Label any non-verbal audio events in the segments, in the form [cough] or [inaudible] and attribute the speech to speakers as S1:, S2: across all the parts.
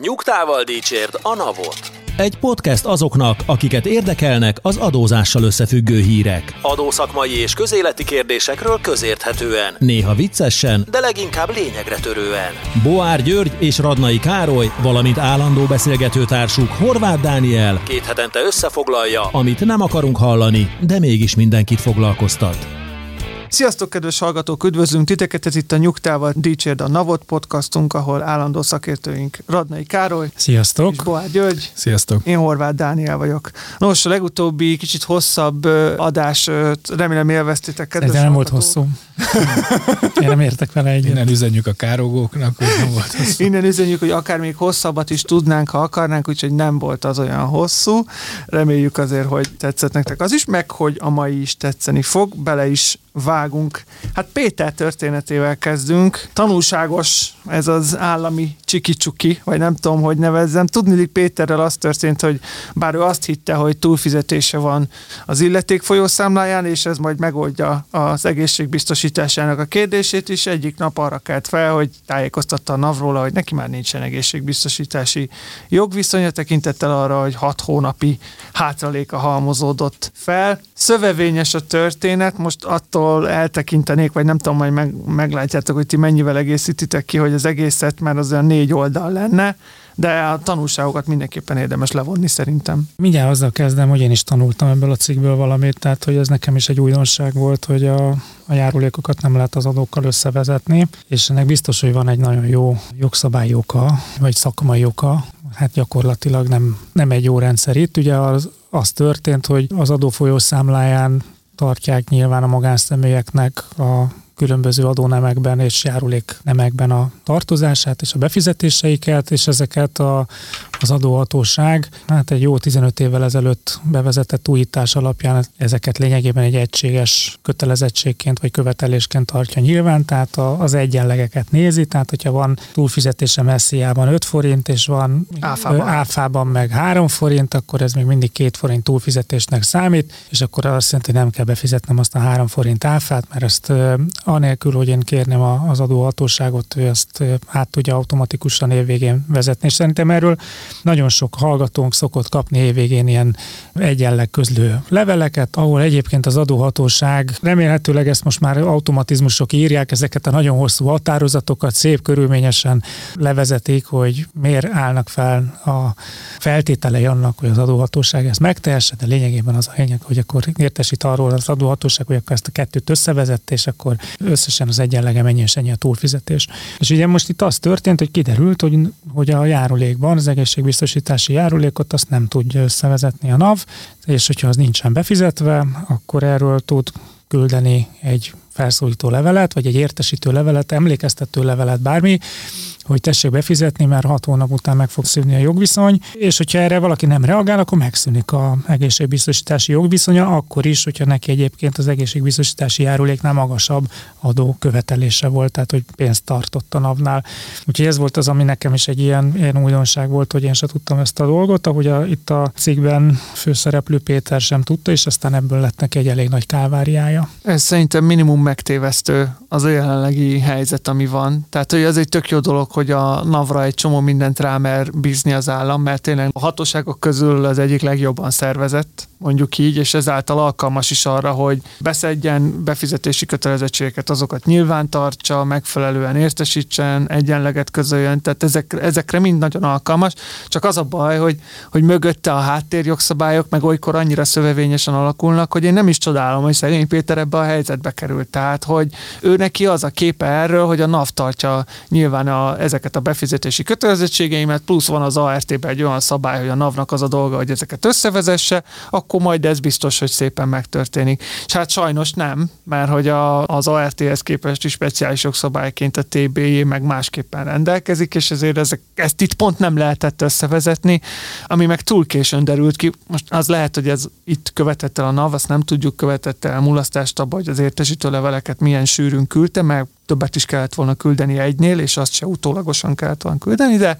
S1: Nyugtával dícsérd a navot.
S2: Egy podcast azoknak, akiket érdekelnek az adózással összefüggő hírek.
S1: Adószakmai és közéleti kérdésekről közérthetően.
S2: Néha viccesen,
S1: de leginkább lényegre törően.
S2: Boár György és Radnai Károly, valamint állandó beszélgetőtársuk Horváth Dániel,
S1: Két hetente összefoglalja,
S2: amit nem akarunk hallani, de mégis mindenkit foglalkoztat.
S3: Sziasztok, kedves hallgatók! Üdvözlünk titeket! Ez itt a Nyugtával Dicsérd a Navot podcastunk, ahol állandó szakértőink Radnai Károly
S4: Sziasztok!
S3: és Boár György.
S4: Sziasztok!
S3: Én Horváth Dániel vagyok. Nos, a legutóbbi kicsit hosszabb adás, remélem élveztétek, kedves
S4: De nem volt hosszú. Én nem értek vele egyet.
S5: Innen üzenjük a károgóknak, hogy nem volt hosszú.
S3: Innen üzenjük, hogy akár még hosszabbat is tudnánk, ha akarnánk, úgyhogy nem volt az olyan hosszú. Reméljük azért, hogy tetszett nektek az is, meg hogy a mai is tetszeni fog, bele is vágunk. Hát Péter történetével kezdünk. Tanulságos ez az állami csiki-csuki, vagy nem tudom, hogy nevezzem. Tudni Péterrel az történt, hogy bár ő azt hitte, hogy túlfizetése van az illeték folyószámláján, és ez majd megoldja az egészségbiztosításának a kérdését is, egyik nap arra kelt fel, hogy tájékoztatta a NAV hogy neki már nincsen egészségbiztosítási jogviszonya, tekintettel arra, hogy hat hónapi hátraléka halmozódott fel. Szövevényes a történet, most attól eltekintenék, vagy nem tudom, majd meg, meglátjátok, hogy ti mennyivel egészítitek ki, hogy az egészet, mert az olyan négy oldal lenne, de a tanulságokat mindenképpen érdemes levonni szerintem.
S4: Mindjárt azzal kezdem, hogy én is tanultam ebből a cikkből valamit, tehát hogy ez nekem is egy újdonság volt, hogy a, a járulékokat nem lehet az adókkal összevezetni, és ennek biztos, hogy van egy nagyon jó jogszabályi oka, vagy szakmai oka, hát gyakorlatilag nem, nem egy jó rendszer itt. Ugye az, az történt, hogy az adófolyószámláján tartják nyilván a magánszemélyeknek a különböző adónemekben és járuléknemekben a tartozását és a befizetéseiket, és ezeket a, az adóhatóság, hát egy jó 15 évvel ezelőtt bevezetett újítás alapján ezeket lényegében egy egységes kötelezettségként vagy követelésként tartja nyilván, tehát az egyenlegeket nézi, tehát hogyha van túlfizetése messziában 5 forint, és van
S3: Áfában.
S4: áfában meg 3 forint, akkor ez még mindig 2 forint túlfizetésnek számít, és akkor azt jelenti, hogy nem kell befizetnem azt a 3 forint áfát, mert ezt anélkül, hogy én kérném az adóhatóságot, ő ezt át tudja automatikusan évvégén vezetni. És szerintem erről nagyon sok hallgatónk szokott kapni évvégén ilyen egyenleg közlő leveleket, ahol egyébként az adóhatóság remélhetőleg ezt most már automatizmusok írják, ezeket a nagyon hosszú határozatokat szép körülményesen levezetik, hogy miért állnak fel a feltételei annak, hogy az adóhatóság ezt megtehesse, de lényegében az a lényeg, hogy akkor értesít arról az adóhatóság, hogy akkor ezt a kettőt összevezette, és akkor összesen az egyenlege mennyi és ennyi a túlfizetés. És ugye most itt az történt, hogy kiderült, hogy, hogy a járulékban, az egészségbiztosítási járulékot azt nem tudja összevezetni a NAV, és hogyha az nincsen befizetve, akkor erről tud küldeni egy felszólító levelet, vagy egy értesítő levelet, emlékeztető levelet, bármi, hogy tessék befizetni, mert hat hónap után meg fog szűnni a jogviszony, és hogyha erre valaki nem reagál, akkor megszűnik a egészségbiztosítási jogviszonya, akkor is, hogyha neki egyébként az egészségbiztosítási járuléknál magasabb adó követelése volt, tehát hogy pénzt tartott a napnál. Úgyhogy ez volt az, ami nekem is egy ilyen, ilyen újdonság volt, hogy én sem tudtam ezt a dolgot, ahogy a, itt a cikkben főszereplő Péter sem tudta, és aztán ebből lett neki egy elég nagy kálváriája.
S3: Ez szerintem minimum megtévesztő az a jelenlegi helyzet, ami van. Tehát, hogy ez egy tök jó dolog, hogy a NAV-ra egy csomó mindent rámer bízni az állam, mert tényleg a hatóságok közül az egyik legjobban szervezett, mondjuk így, és ezáltal alkalmas is arra, hogy beszedjen befizetési kötelezettségeket, azokat nyilván tartsa, megfelelően értesítsen, egyenleget közöljön, tehát ezek, ezekre mind nagyon alkalmas. Csak az a baj, hogy, hogy mögötte a háttérjogszabályok meg olykor annyira szövevényesen alakulnak, hogy én nem is csodálom, hogy szegény Péter ebbe a helyzetbe került. Tehát, hogy ő neki az a képe erről, hogy a NAV tartja nyilván a, ezeket a befizetési kötelezettségeimet, plusz van az ART-ben egy olyan szabály, hogy a NAV-nak az a dolga, hogy ezeket összevezesse, akkor majd ez biztos, hogy szépen megtörténik. És hát sajnos nem, mert hogy a, az ART-hez képest is speciális jogszabályként a TBJ meg másképpen rendelkezik, és ezért ezek, ezt itt pont nem lehetett összevezetni, ami meg túl későn derült ki. Most az lehet, hogy ez itt követett el a NAV, azt nem tudjuk, követett el mulasztást abba, hogy az értesítő leveleket milyen sűrűn küldte, mert többet is kellett volna küldeni egynél, és azt se utólagosan kellett volna küldeni, de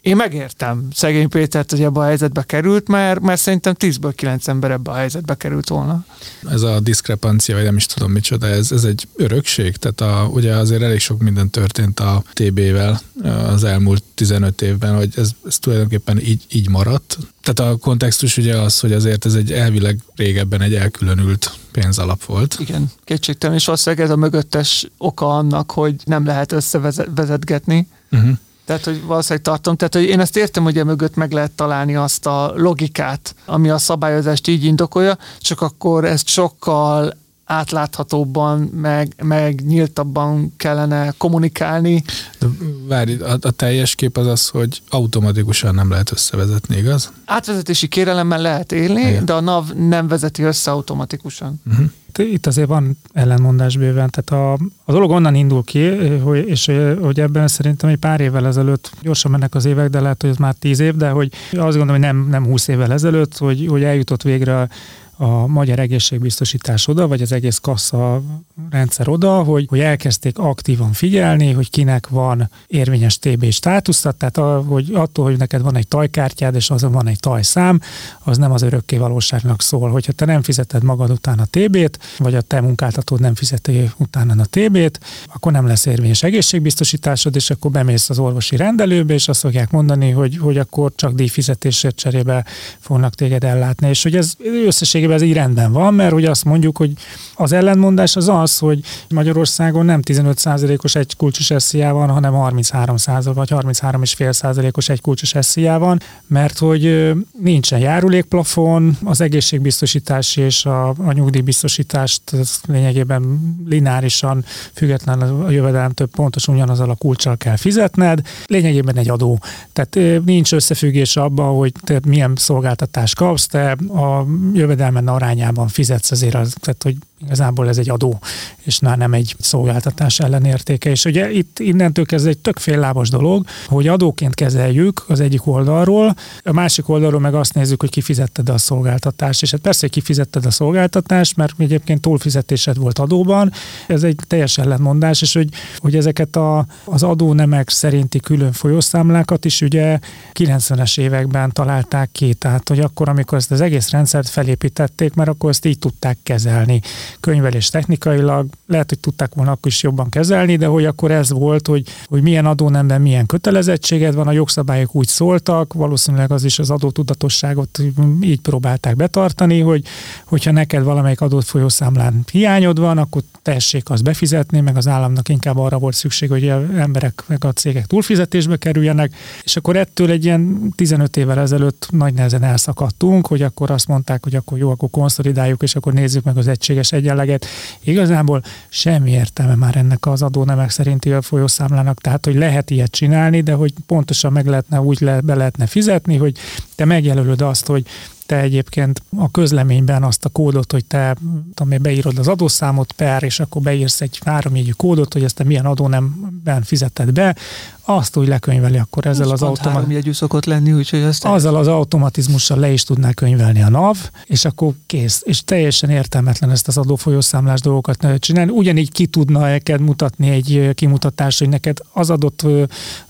S3: én megértem szegény Pétert, hogy ebbe a helyzetbe került, mert, mert szerintem 10-ből 9 ember ebbe a helyzetbe került volna.
S5: Ez a diszkrepancia, vagy nem is tudom micsoda, ez, ez egy örökség, tehát a, ugye azért elég sok minden történt a TB-vel az elmúlt 15 évben, hogy ez, ez tulajdonképpen így, így maradt. Tehát a kontextus ugye az, hogy azért ez egy elvileg régebben egy elkülönült pénzalap volt.
S3: Igen, kétségtelen, és valószínűleg ez a mögöttes oka annak, hogy nem lehet összevezetgetni. Uh-huh. Tehát, hogy valószínűleg tartom. Tehát, hogy én ezt értem, hogy e mögött meg lehet találni azt a logikát, ami a szabályozást így indokolja, csak akkor ezt sokkal átláthatóbban, meg, meg nyíltabban kellene kommunikálni.
S5: De várj, a, a teljes kép az az, hogy automatikusan nem lehet összevezetni, igaz?
S3: Átvezetési kérelemmel lehet élni, Igen. de a NAV nem vezeti össze automatikusan. Uh-huh.
S4: Itt azért van ellenmondás bőven, tehát a, a dolog onnan indul ki, hogy, és hogy ebben szerintem egy pár évvel ezelőtt, gyorsan mennek az évek, de lehet, hogy ez már tíz év, de hogy azt gondolom, hogy nem, nem húsz évvel ezelőtt, hogy, hogy eljutott végre a magyar egészségbiztosítás oda, vagy az egész kassa rendszer oda, hogy, hogy elkezdték aktívan figyelni, hogy kinek van érvényes TB státuszat, tehát a, hogy attól, hogy neked van egy tajkártyád, és azon van egy tajszám, az nem az örökké valóságnak szól. Hogyha te nem fizeted magad után a TB-t, vagy a te munkáltatód nem fizeti utána a TB-t, akkor nem lesz érvényes egészségbiztosításod, és akkor bemész az orvosi rendelőbe, és azt fogják mondani, hogy, hogy akkor csak díjfizetésért cserébe fognak téged ellátni. És hogy ez összességében összességében ez így rendben van, mert hogy azt mondjuk, hogy az ellentmondás az az, hogy Magyarországon nem 15%-os egy kulcsos SZIA van, hanem 33 vagy 33,5%-os egy kulcsos SZIA van, mert hogy nincsen járulékplafon, az egészségbiztosítás és a, a nyugdíjbiztosítást lényegében lineárisan, független a jövedelemtől pontosan ugyanazzal a kulcsal kell fizetned, lényegében egy adó. Tehát nincs összefüggés abban, hogy te milyen szolgáltatást kapsz, te a jövedelem jövedelmen arányában fizetsz azért, az, tehát hogy igazából ez egy adó, és már nem egy szolgáltatás ellenértéke. És ugye itt innentől kezdve egy tök féllábos dolog, hogy adóként kezeljük az egyik oldalról, a másik oldalról meg azt nézzük, hogy kifizetted a szolgáltatást. És hát persze, hogy kifizetted a szolgáltatást, mert egyébként túlfizetésed volt adóban, ez egy teljes ellentmondás, és hogy, hogy ezeket a, az adónemek szerinti külön folyószámlákat is ugye 90-es években találták ki, tehát hogy akkor, amikor ezt az egész rendszert felépítették, mert akkor ezt így tudták kezelni könyvelés technikailag, lehet, hogy tudták volna akkor is jobban kezelni, de hogy akkor ez volt, hogy, hogy milyen adónemben milyen kötelezettséged van, a jogszabályok úgy szóltak, valószínűleg az is az adótudatosságot így próbálták betartani, hogy hogyha neked valamelyik adott folyószámlán hiányod van, akkor tessék azt befizetni, meg az államnak inkább arra volt szükség, hogy az emberek meg a cégek túlfizetésbe kerüljenek, és akkor ettől egy ilyen 15 évvel ezelőtt nagy nehezen elszakadtunk, hogy akkor azt mondták, hogy akkor jó, akkor konszolidáljuk, és akkor nézzük meg az egységes egyenleget. Igazából semmi értelme már ennek az adónemek szerinti folyószámlának, tehát hogy lehet ilyet csinálni, de hogy pontosan meg lehetne úgy le, be lehetne fizetni, hogy te megjelölöd azt, hogy te egyébként a közleményben azt a kódot, hogy te tudom, beírod az adószámot per, és akkor beírsz egy háromjegyű kódot, hogy ezt te milyen adónemben fizeted be, azt úgy lekönyveli akkor ezzel az
S3: automatizmussal. szokott lenni, úgyhogy azt
S4: Azzal az automatizmussal le is tudná könyvelni a NAV, és akkor kész. És teljesen értelmetlen ezt az adófolyószámlás dolgokat csinálni. Ugyanígy ki tudna neked mutatni egy kimutatást, hogy neked az adott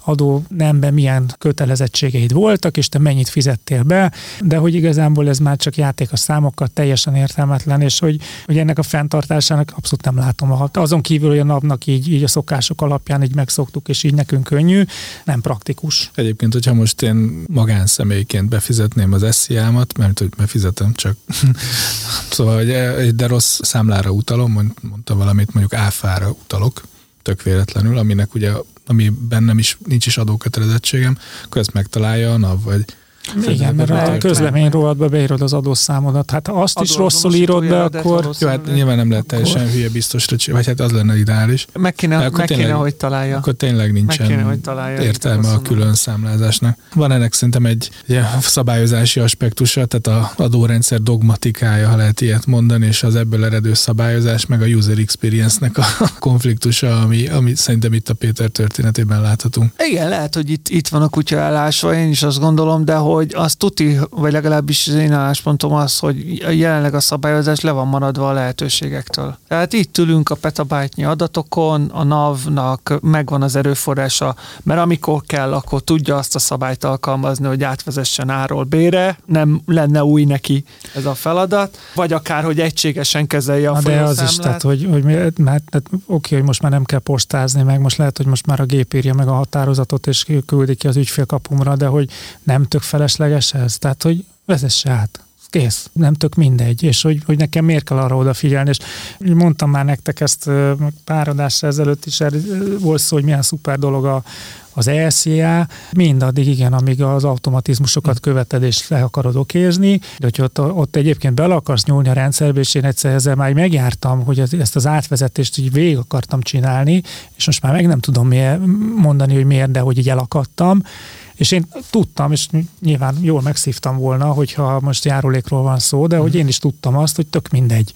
S4: adó nemben milyen kötelezettségeid voltak, és te mennyit fizettél be, de hogy igazából ez már csak játék a számokkal, teljesen értelmetlen, és hogy, hogy ennek a fenntartásának abszolút nem látom. Azon kívül, hogy a napnak így, így a szokások alapján így megszoktuk, és így nekünk könnyű, nem praktikus.
S5: Egyébként, hogyha most én magánszemélyként befizetném az SZIA-mat, mert hogy befizetem csak, [laughs] szóval, hogy de rossz számlára utalom, mondta valamit, mondjuk áfára utalok, tök véletlenül, aminek ugye, ami bennem is nincs is adókötelezettségem, akkor ezt megtalálja a NAV, vagy
S4: igen, mert a közlemény rovatba beírod az adószámodat. Hát ha azt is rosszul írod be, akkor...
S5: Jó, hát nyilván nem lehet teljesen akkor... hülye biztosra, vagy hát az lenne ideális.
S3: Meg kéne, meg tényleg, kéne hogy találja.
S5: Akkor tényleg nincsen kéne, hogy találja, értelme a külön számlázásnak. Van ennek szerintem egy ugye, szabályozási aspektusa, tehát a adórendszer dogmatikája, ha lehet ilyet mondani, és az ebből eredő szabályozás, meg a user experience-nek a [laughs] konfliktusa, ami, ami szerintem itt a Péter történetében láthatunk.
S3: Igen, lehet, hogy itt, itt van a kutya állásva, én is azt gondolom, de hogy hogy az tuti, vagy legalábbis az én álláspontom az, hogy jelenleg a szabályozás le van maradva a lehetőségektől. Tehát itt ülünk a petabájtnyi adatokon, a NAV-nak megvan az erőforrása, mert amikor kell, akkor tudja azt a szabályt alkalmazni, hogy átvezessen áról bére, nem lenne új neki ez a feladat, vagy akár, hogy egységesen kezelje a
S4: Na de az is, tehát, hogy, hogy mert, tehát, oké, hogy most már nem kell postázni, meg most lehet, hogy most már a gép írja meg a határozatot, és küldi ki az ügyfélkapumra, de hogy nem tök felesleges ez. Tehát, hogy vezesse át. Kész, nem tök mindegy, és hogy, hogy nekem miért kell arra odafigyelni, és mondtam már nektek ezt pár adásra ezelőtt is, volt szó, hogy milyen szuper dolog a, az ESCA, mindaddig igen, amíg az automatizmusokat követed és le akarod okézni, de hogyha ott, ott egyébként bele akarsz nyúlni a rendszerbe, és én egyszer ezzel már megjártam, hogy ezt az átvezetést így végig akartam csinálni, és most már meg nem tudom mondani, hogy miért, de hogy így elakadtam, és én tudtam, és nyilván jól megszívtam volna, hogyha most járulékról van szó, de hogy én is tudtam azt, hogy tök mindegy.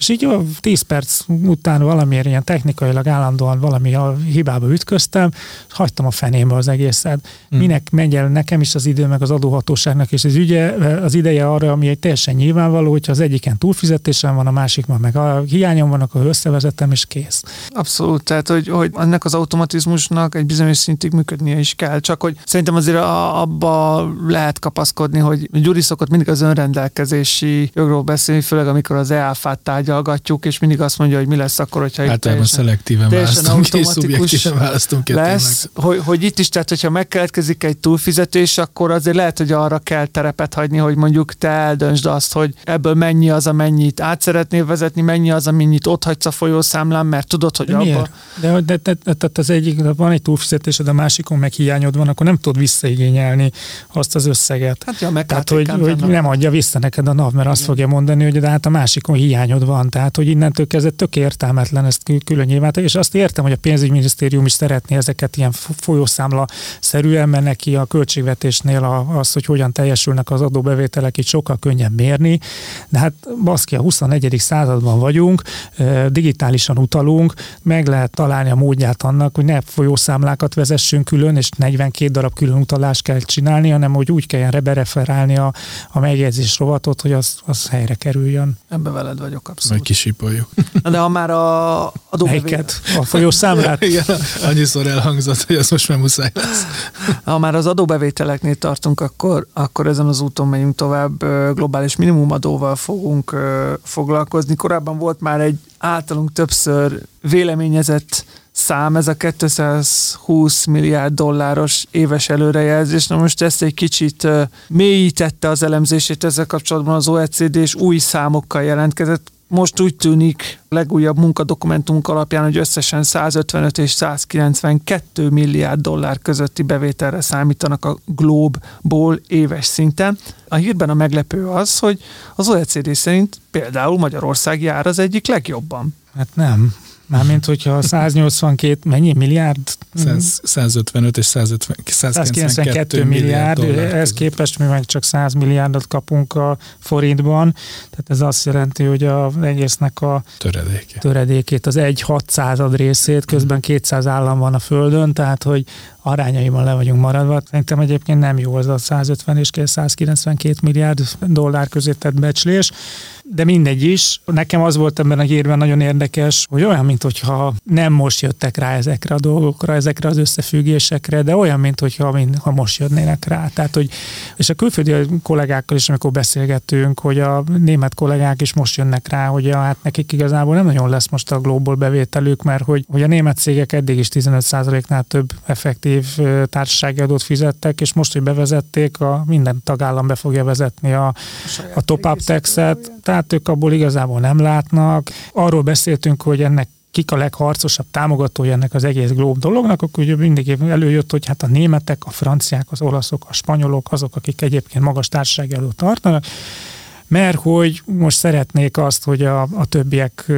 S4: És így 10 perc után valamiért ilyen technikailag állandóan valami a hibába ütköztem, és hagytam a fenébe az egészet. Hmm. Minek megy el nekem is az idő, meg az adóhatóságnak és az, ügye, az ideje arra, ami egy teljesen nyilvánvaló, hogyha az egyiken túlfizetésem van, a másikban meg a hiányom van, akkor összevezetem, és kész.
S3: Abszolút, tehát hogy, hogy ennek az automatizmusnak egy bizonyos szintig működnie is kell, csak hogy szerintem azért abba lehet kapaszkodni, hogy Gyuri szokott mindig az önrendelkezési jogról beszélni, főleg amikor az EAFát tárgyal tárgyalgatjuk, és mindig azt mondja, hogy mi lesz akkor, hogyha
S5: itt Általában teljesen, szelektíven teljesen szubjektíven választunk
S3: lesz, hogy, hogy, itt is, tehát hogyha megkeletkezik egy túlfizetés, akkor azért lehet, hogy arra kell terepet hagyni, hogy mondjuk te eldöntsd azt, hogy ebből mennyi az, amennyit át szeretnél vezetni, mennyi az, amennyit ott hagysz a folyószámlán, mert tudod, hogy
S4: de
S3: abba...
S4: Miért? De, de, de, de, de, az egyik, van egy túlfizetésed, a másikon meg hiányod van, akkor nem tudod visszaigényelni azt az összeget.
S3: Hát ja,
S4: Tehát, hogy, hogy nem adja vissza neked a NAV, mert azt fogja mondani, hogy de hát a másikon hiányod van van, tehát hogy innentől kezdve tök értelmetlen ezt külön nyilván, és azt értem, hogy a pénzügyminisztérium is szeretné ezeket ilyen folyószámla szerűen, mert neki a költségvetésnél az, hogy hogyan teljesülnek az adóbevételek, itt sokkal könnyebb mérni, de hát baszki, a 21. században vagyunk, digitálisan utalunk, meg lehet találni a módját annak, hogy ne folyószámlákat vezessünk külön, és 42 darab külön utalást kell csinálni, hanem hogy úgy kelljen bereferálni a, a megjegyzés rovatot, hogy az, az helyre kerüljön.
S3: Ebben veled vagyok abszolút.
S5: Majd kisipoljuk.
S3: De ha már a
S4: adóbevételeket... A folyószámlát? [laughs]
S5: Igen, annyiszor elhangzott, hogy az most már muszáj lesz.
S3: Ha már az adóbevételeknél tartunk, akkor, akkor ezen az úton megyünk tovább. Globális minimumadóval fogunk foglalkozni. Korábban volt már egy általunk többször véleményezett szám, ez a 220 milliárd dolláros éves előrejelzés. Na most ezt egy kicsit mélyítette az elemzését ezzel kapcsolatban az OECD, és új számokkal jelentkezett most úgy tűnik legújabb munkadokumentumunk alapján, hogy összesen 155 és 192 milliárd dollár közötti bevételre számítanak a Globe-ból éves szinten. A hírben a meglepő az, hogy az OECD szerint például Magyarország jár az egyik legjobban.
S4: Hát nem. Mármint, hogyha 182, mennyi milliárd?
S5: 100, 155 és 150, 192 milliárd,
S4: milliárd ez képest mi meg csak 100 milliárdot kapunk a forintban, tehát ez azt jelenti, hogy az egésznek a
S5: Töredéke.
S4: töredékét, az egy 600 részét, közben 200 állam van a földön, tehát hogy arányaiban le vagyunk maradva. Szerintem egyébként nem jó az a 150 és 192 milliárd dollár közé tett becslés de mindegy is. Nekem az volt ebben a hírben nagyon érdekes, hogy olyan, mint hogyha nem most jöttek rá ezekre a dolgokra, ezekre az összefüggésekre, de olyan, mint hogyha mind, ha most jönnének rá. Tehát, hogy, és a külföldi kollégákkal is, amikor beszélgetünk, hogy a német kollégák is most jönnek rá, hogy a, hát nekik igazából nem nagyon lesz most a global bevételük, mert hogy, hogy a német cégek eddig is 15%-nál több effektív társasági adót fizettek, és most, hogy bevezették, a minden tagállam be fogja vezetni a, a, a top-up taxet, tehát tehát ők abból igazából nem látnak. Arról beszéltünk, hogy ennek kik a legharcosabb támogatója ennek az egész glob dolognak, akkor ugye mindig előjött, hogy hát a németek, a franciák, az olaszok, a spanyolok, azok, akik egyébként magas társasági adót tartanak, mert hogy most szeretnék azt, hogy a, a többiek,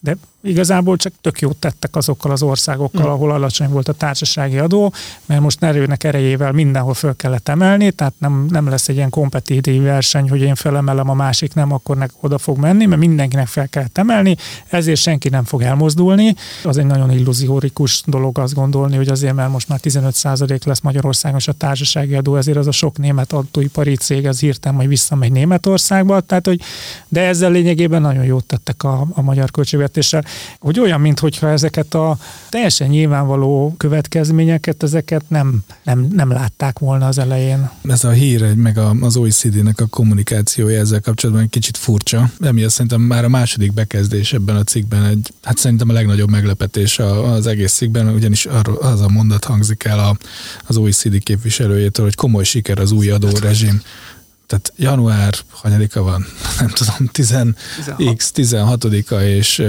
S4: de igazából csak tök jót tettek azokkal az országokkal, ahol alacsony volt a társasági adó, mert most erőnek erejével mindenhol föl kellett emelni, tehát nem, nem lesz egy ilyen kompetitív verseny, hogy én felemelem, a másik nem, akkor nek oda fog menni, mert mindenkinek fel kellett emelni, ezért senki nem fog elmozdulni. Az egy nagyon illúziórikus dolog azt gondolni, hogy azért, mert most már 15% lesz Magyarországon a társasági adó, ezért az a sok német autóipari cég az hirtelen majd visszamegy Németországba, tehát hogy, de ezzel lényegében nagyon jót tettek a, a magyar költségvetéssel, hogy olyan, mintha ezeket a teljesen nyilvánvaló következményeket, ezeket nem, nem, nem látták volna az elején.
S5: Ez a hír, meg az OECD-nek a kommunikációja ezzel kapcsolatban egy kicsit furcsa. Emiatt szerintem már a második bekezdés ebben a cikkben egy, hát szerintem a legnagyobb meglepetés az egész cikkben, ugyanis az a mondat hangzik el az OECD képviselőjétől, hogy komoly siker az új adórezsim tehát január, hanyadika van, [laughs] nem tudom, 10x, 16-a, és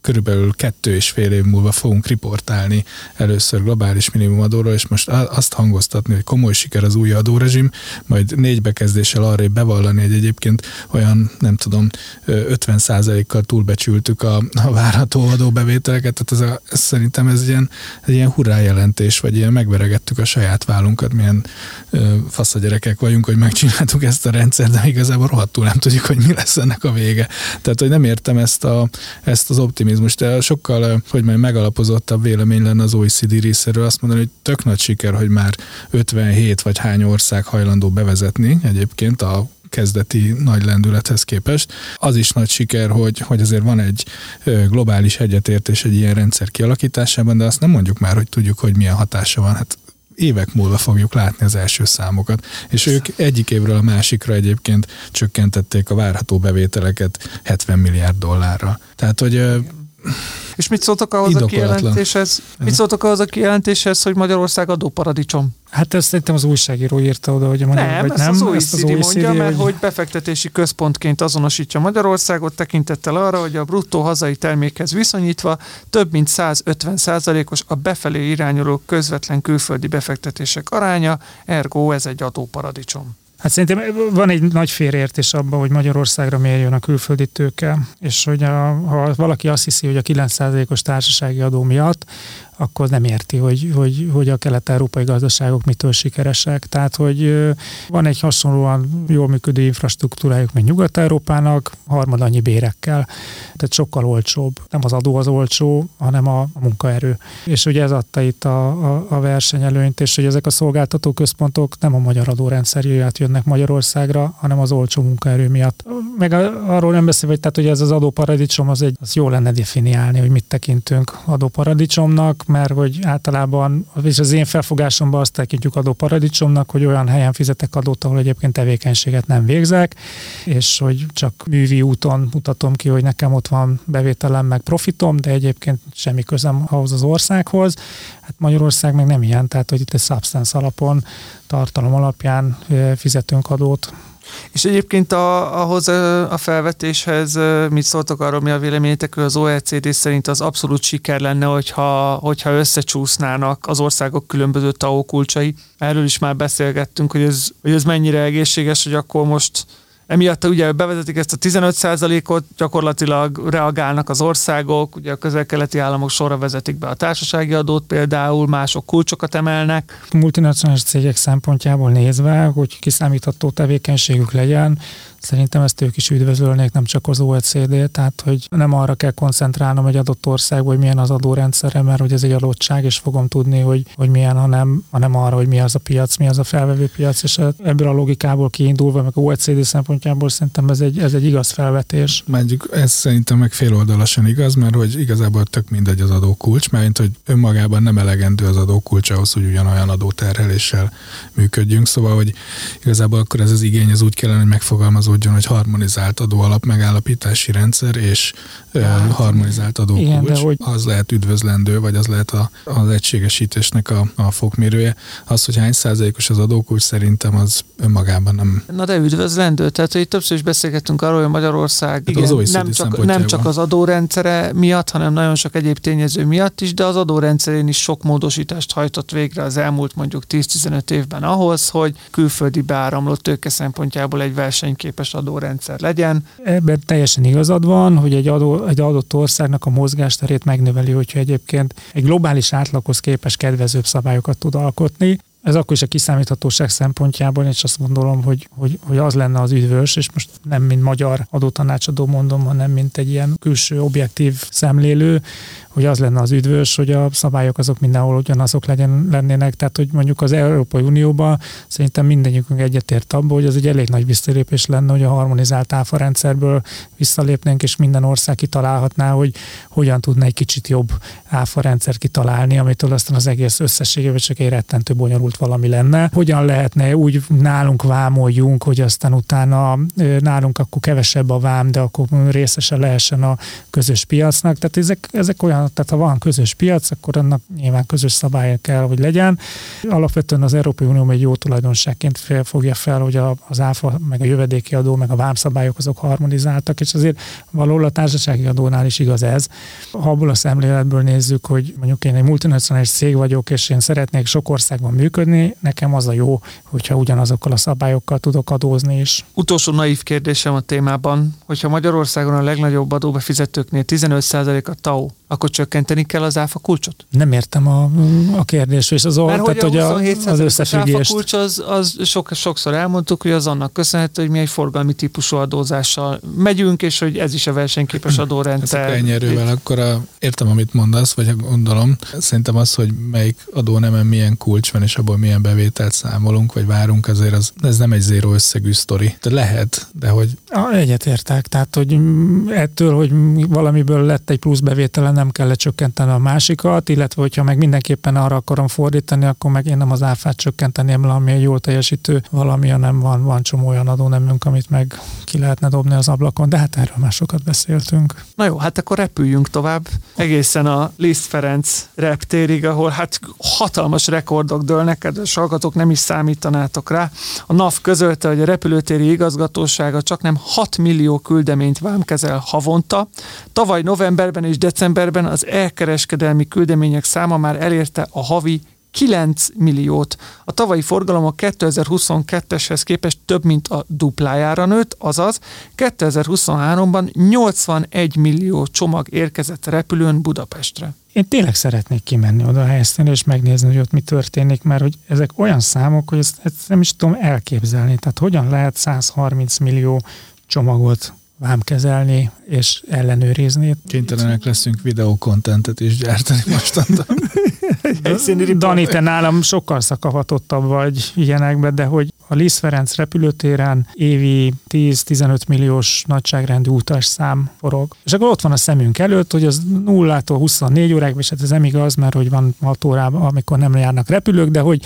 S5: körülbelül kettő és fél év múlva fogunk riportálni először globális minimumadóról, és most azt hangoztatni, hogy komoly siker az új adórezsim, majd négy bekezdéssel arra bevallani, hogy egyébként olyan, nem tudom, 50%-kal túlbecsültük a, a várható adóbevételeket, tehát ez, a, ez szerintem ez ilyen, egy ilyen hurrá jelentés, vagy ilyen megveregettük a saját vállunkat, milyen fasz a gyerekek vagyunk, hogy megcsináltuk ezt ezt a rendszert, de igazából rohadtul nem tudjuk, hogy mi lesz ennek a vége. Tehát, hogy nem értem ezt, a, ezt az optimizmust, de sokkal, hogy majd megalapozottabb vélemény lenne az OECD részéről azt mondani, hogy tök nagy siker, hogy már 57 vagy hány ország hajlandó bevezetni egyébként a kezdeti nagy lendülethez képest. Az is nagy siker, hogy, hogy azért van egy globális egyetértés egy ilyen rendszer kialakításában, de azt nem mondjuk már, hogy tudjuk, hogy milyen hatása van. Hát évek múlva fogjuk látni az első számokat. És ők egyik évről a másikra egyébként csökkentették a várható bevételeket 70 milliárd dollárra. Tehát, hogy
S3: és mit szóltak ahhoz a kijelentéshez? Mit szóltak ahhoz a kijelentéshez, hogy Magyarország adóparadicsom?
S4: Hát ezt szerintem az újságíró írta oda, hogy a
S3: magyar, nem, vagy ezt nem. Az ezt az OECD mondja, mert hogy... hogy befektetési központként azonosítja Magyarországot tekintettel arra, hogy a bruttó hazai termékhez viszonyítva több mint 150 százalékos a befelé irányuló közvetlen külföldi befektetések aránya, ergo ez egy adóparadicsom.
S4: Hát szerintem van egy nagy félreértés abban, hogy Magyarországra miért jön a külföldi tőke, és hogy a, ha valaki azt hiszi, hogy a 9%-os társasági adó miatt, akkor nem érti, hogy, hogy, hogy a kelet-európai gazdaságok mitől sikeresek. Tehát, hogy van egy hasonlóan jól működő infrastruktúrájuk, mint Nyugat-Európának, harmad annyi bérekkel. Tehát sokkal olcsóbb. Nem az adó az olcsó, hanem a, munkaerő. És ugye ez adta itt a, a, a versenyelőnyt, és hogy ezek a szolgáltató központok nem a magyar adórendszer miatt jönnek Magyarországra, hanem az olcsó munkaerő miatt. Meg arról nem beszélve, hogy, tehát, hogy ez az adóparadicsom, az, egy, az jó lenne definiálni, hogy mit tekintünk adóparadicsomnak, mert hogy általában, és az én felfogásomban azt tekintjük adóparadicsomnak, hogy olyan helyen fizetek adót, ahol egyébként tevékenységet nem végzek, és hogy csak művi úton mutatom ki, hogy nekem ott van bevételem, meg profitom, de egyébként semmi közem ahhoz az országhoz. Hát Magyarország meg nem ilyen, tehát hogy itt egy substance alapon, tartalom alapján fizetünk adót,
S3: és egyébként a, ahhoz a felvetéshez mit szóltok arról, mi a véleményetek, hogy az OECD szerint az abszolút siker lenne, hogyha, hogyha összecsúsznának az országok különböző TAO kulcsai. Erről is már beszélgettünk, hogy ez, hogy ez mennyire egészséges, hogy akkor most Emiatt ugye bevezetik ezt a 15%-ot, gyakorlatilag reagálnak az országok, ugye a közel-keleti államok sorra vezetik be a társasági adót például, mások kulcsokat emelnek.
S4: Multinacionális cégek szempontjából nézve, hogy kiszámítható tevékenységük legyen, Szerintem ezt ők is üdvözölnék, nem csak az OECD, tehát hogy nem arra kell koncentrálnom egy adott országban, hogy milyen az adórendszere, mert hogy ez egy adottság, és fogom tudni, hogy, hogy milyen, hanem, hanem arra, hogy mi az a piac, mi az a felvevő piac, és ebből a logikából kiindulva, meg a OECD szempontjából szerintem ez egy, ez egy igaz felvetés.
S5: Mondjuk ez szerintem meg féloldalasan igaz, mert hogy igazából tök mindegy az adókulcs, mert hogy önmagában nem elegendő az adókulcs ahhoz, hogy ugyanolyan adóterheléssel működjünk, szóval hogy igazából akkor ez az igény az úgy kellene, hogy megfogalmaz megfogalmazódjon, hogy harmonizált adóalap megállapítási rendszer és hát, harmonizált adókulcs. Igen, hogy... Az lehet üdvözlendő, vagy az lehet a, az egységesítésnek a, a fokmérője. Az, hogy hány százalékos az adókulcs, szerintem az önmagában nem.
S3: Na de üdvözlendő, tehát hogy többször is beszélgettünk arról, hogy Magyarország hát igen, az nem, csak, nem csak az adórendszere miatt, hanem nagyon sok egyéb tényező miatt is, de az adórendszerén is sok módosítást hajtott végre az elmúlt mondjuk 10-15 évben ahhoz, hogy külföldi beáramlott tőke szempontjából egy versenykép versenyképes adórendszer legyen.
S4: Ebben teljesen igazad van, hogy egy, adó, egy adott országnak a mozgásterét megnöveli, hogyha egyébként egy globális átlaghoz képes kedvezőbb szabályokat tud alkotni ez akkor is a kiszámíthatóság szempontjából, és azt gondolom, hogy, hogy, hogy az lenne az üdvös, és most nem mint magyar adótanácsadó mondom, hanem mint egy ilyen külső objektív szemlélő, hogy az lenne az üdvös, hogy a szabályok azok mindenhol ugyanazok legyen, lennének. Tehát, hogy mondjuk az Európai Unióban szerintem mindenikünk egyetért abban, hogy az egy elég nagy visszalépés lenne, hogy a harmonizált áfa rendszerből visszalépnénk, és minden ország kitalálhatná, hogy hogyan tudna egy kicsit jobb áfa rendszer kitalálni, amitől aztán az egész összességében csak egy rettentő bonyolult valami lenne. Hogyan lehetne úgy nálunk vámoljunk, hogy aztán utána nálunk akkor kevesebb a vám, de akkor részese lehessen a közös piacnak. Tehát ezek, ezek olyan tehát ha van közös piac, akkor annak nyilván közös szabály kell, hogy legyen. Alapvetően az Európai Unió egy jó tulajdonságként fogja fel, hogy az áfa, meg a jövedéki adó, meg a vámszabályok azok harmonizáltak, és azért valahol a társasági adónál is igaz ez. Ha abból a szemléletből nézzük, hogy mondjuk én egy multinacionális cég vagyok, és én szeretnék sok országban működni, nekem az a jó, hogyha ugyanazokkal a szabályokkal tudok adózni is.
S3: Utolsó naív kérdésem a témában, hogyha Magyarországon a legnagyobb adóbefizetőknél 15% a TAO, akkor csökkenteni kell az áfa kulcsot?
S4: Nem értem a, a kérdést, és az
S3: Mert
S4: tehát,
S3: hogy, a
S4: hogy a, az összefüggést.
S3: áfa kulcs az, az sok, sokszor elmondtuk, hogy az annak köszönhető, hogy mi egy forgalmi típusú adózással megyünk, és hogy ez is a versenyképes [clears throat] adórendszer.
S5: Ezek erővel, akkor a, értem, amit mondasz, vagy gondolom. Szerintem az, hogy melyik adónemen milyen kulcs van, és abból milyen bevételt számolunk, vagy várunk, azért az, ez nem egy zéró összegű sztori. De lehet, de hogy...
S4: Egyetértek, tehát hogy ettől, hogy valamiből lett egy plusz bevétele, nem kell lecsökkenteni a másikat, illetve hogyha meg mindenképpen arra akarom fordítani, akkor meg én nem az áfát csökkenteni, ami egy jól teljesítő valami, hanem van, van csomó olyan adónemünk, amit meg ki lehetne dobni az ablakon, de hát erről már sokat beszéltünk.
S3: Na jó, hát akkor repüljünk tovább egészen a Liszt Ferenc reptérig, ahol hát hatalmas rekordok dőlnek, kedves hallgatók, nem is számítanátok rá. A NAV közölte, hogy a repülőtéri igazgatósága csak nem 6 millió küldeményt vámkezel havonta. Tavaly novemberben és decemberben az elkereskedelmi küldemények száma már elérte a havi 9 milliót. A tavalyi forgalom a 2022-eshez képest több mint a duplájára nőtt, azaz 2023-ban 81 millió csomag érkezett repülőn Budapestre.
S4: Én tényleg szeretnék kimenni oda a helyszínre, és megnézni, hogy ott mi történik, mert hogy ezek olyan számok, hogy ezt, ezt nem is tudom elképzelni. Tehát hogyan lehet 130 millió csomagot vámkezelni és ellenőrizni.
S5: Kénytelenek leszünk videókontentet is gyártani mostantól. [laughs]
S4: Dani, te nálam sokkal szakavatottabb vagy ilyenekben, de hogy a Liszt Ferenc repülőtéren évi 10-15 milliós nagyságrendű szám forog. És akkor ott van a szemünk előtt, hogy az 0-tól 24 óráig, és hát ez nem igaz, mert hogy van 6 órában, amikor nem járnak repülők, de hogy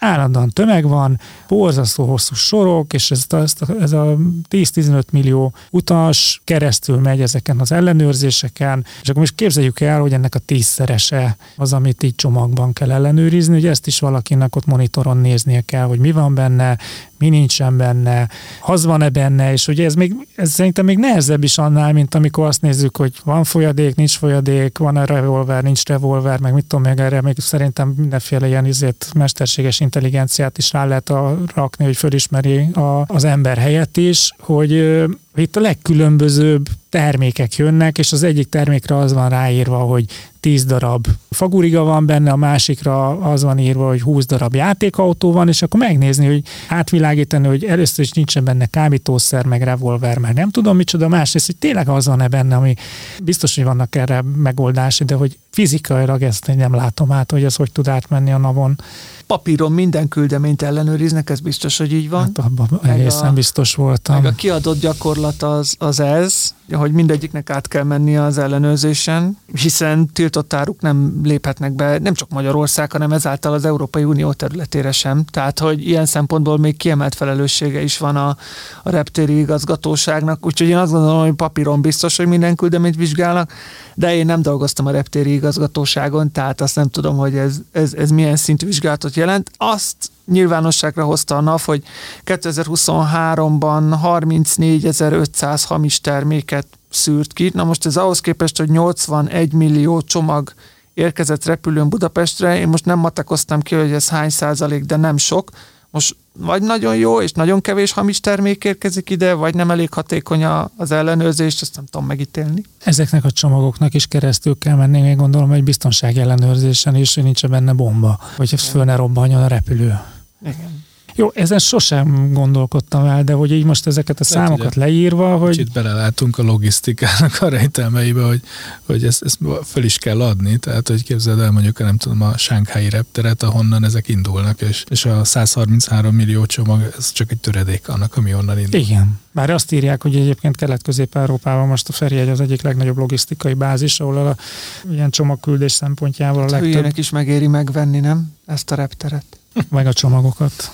S4: állandóan tömeg van, borzasztó hosszú sorok, és ez, ez, ez a 10-15 millió utas keresztül megy ezeken az ellenőrzéseken, és akkor most képzeljük el, hogy ennek a tízszerese az, amit így csomagban kell ellenőrizni, hogy ezt is valakinek ott monitoron néznie kell, hogy mi van benne, mi nincsen benne, az van-e benne, és ugye ez, még, ez szerintem még nehezebb is annál, mint amikor azt nézzük, hogy van folyadék, nincs folyadék, van-e revolver, nincs revolver, meg mit tudom, meg erre még szerintem mindenféle ilyen izért mesterséges intelligenciát is rá lehet a, rakni, hogy fölismeri a, az ember helyett is, hogy itt a legkülönbözőbb termékek jönnek, és az egyik termékre az van ráírva, hogy 10 darab faguriga van benne, a másikra az van írva, hogy 20 darab játékautó van, és akkor megnézni, hogy átvilágítani, hogy először is nincsen benne kábítószer, meg revolver, meg nem tudom micsoda, másrészt, hogy tényleg az van-e benne, ami biztos, hogy vannak erre megoldási, de hogy fizikailag ezt nem látom át, hogy ez hogy tud átmenni a navon.
S3: Papíron minden küldeményt ellenőriznek, ez biztos, hogy így van.
S4: Hát abban egészen a, biztos voltam.
S3: Meg a kiadott gyakorlat az, az ez, hogy mindegyiknek át kell menni az ellenőrzésen, hiszen tiltott áruk nem léphetnek be nem csak Magyarország, hanem ezáltal az Európai Unió területére sem. Tehát, hogy ilyen szempontból még kiemelt felelőssége is van a, a reptéri igazgatóságnak, úgyhogy én azt gondolom, hogy papíron biztos, hogy minden küldeményt vizsgálnak, de én nem dolgoztam a reptéri igazgatóságon, tehát azt nem tudom, hogy ez, ez, ez milyen szintű vizsgálatot jelent. Azt nyilvánosságra hozta a NAV, hogy 2023-ban 34.500 hamis terméket szűrt ki. Na most ez ahhoz képest, hogy 81 millió csomag érkezett repülőn Budapestre, én most nem matekoztam ki, hogy ez hány százalék, de nem sok. Most vagy nagyon jó, és nagyon kevés hamis termék érkezik ide, vagy nem elég hatékony az ellenőrzés, ezt nem tudom megítélni.
S4: Ezeknek a csomagoknak is keresztül kell menni, még gondolom, egy biztonsági ellenőrzésen is, hogy nincs benne bomba, hogy föl ne robbanjon a repülő.
S3: Igen.
S4: Jó, ezen sosem gondolkodtam el, de hogy így most ezeket a Lehet, számokat leírva, hogy...
S5: Kicsit belelátunk a logisztikának a rejtelmeibe, hogy, hogy ezt, ezt fel is kell adni, tehát hogy képzeld el mondjuk, nem tudom, a Sánkhái repteret, ahonnan ezek indulnak, és, és a 133 millió csomag, ez csak egy töredék annak, ami onnan indul.
S4: Igen. Bár azt írják, hogy egyébként Kelet-Közép-Európában most a Ferjegy az egyik legnagyobb logisztikai bázis, ahol a ilyen csomagküldés szempontjából a
S3: hát, legtöbb... is megéri megvenni, nem? Ezt a repteret
S4: meg a csomagokat.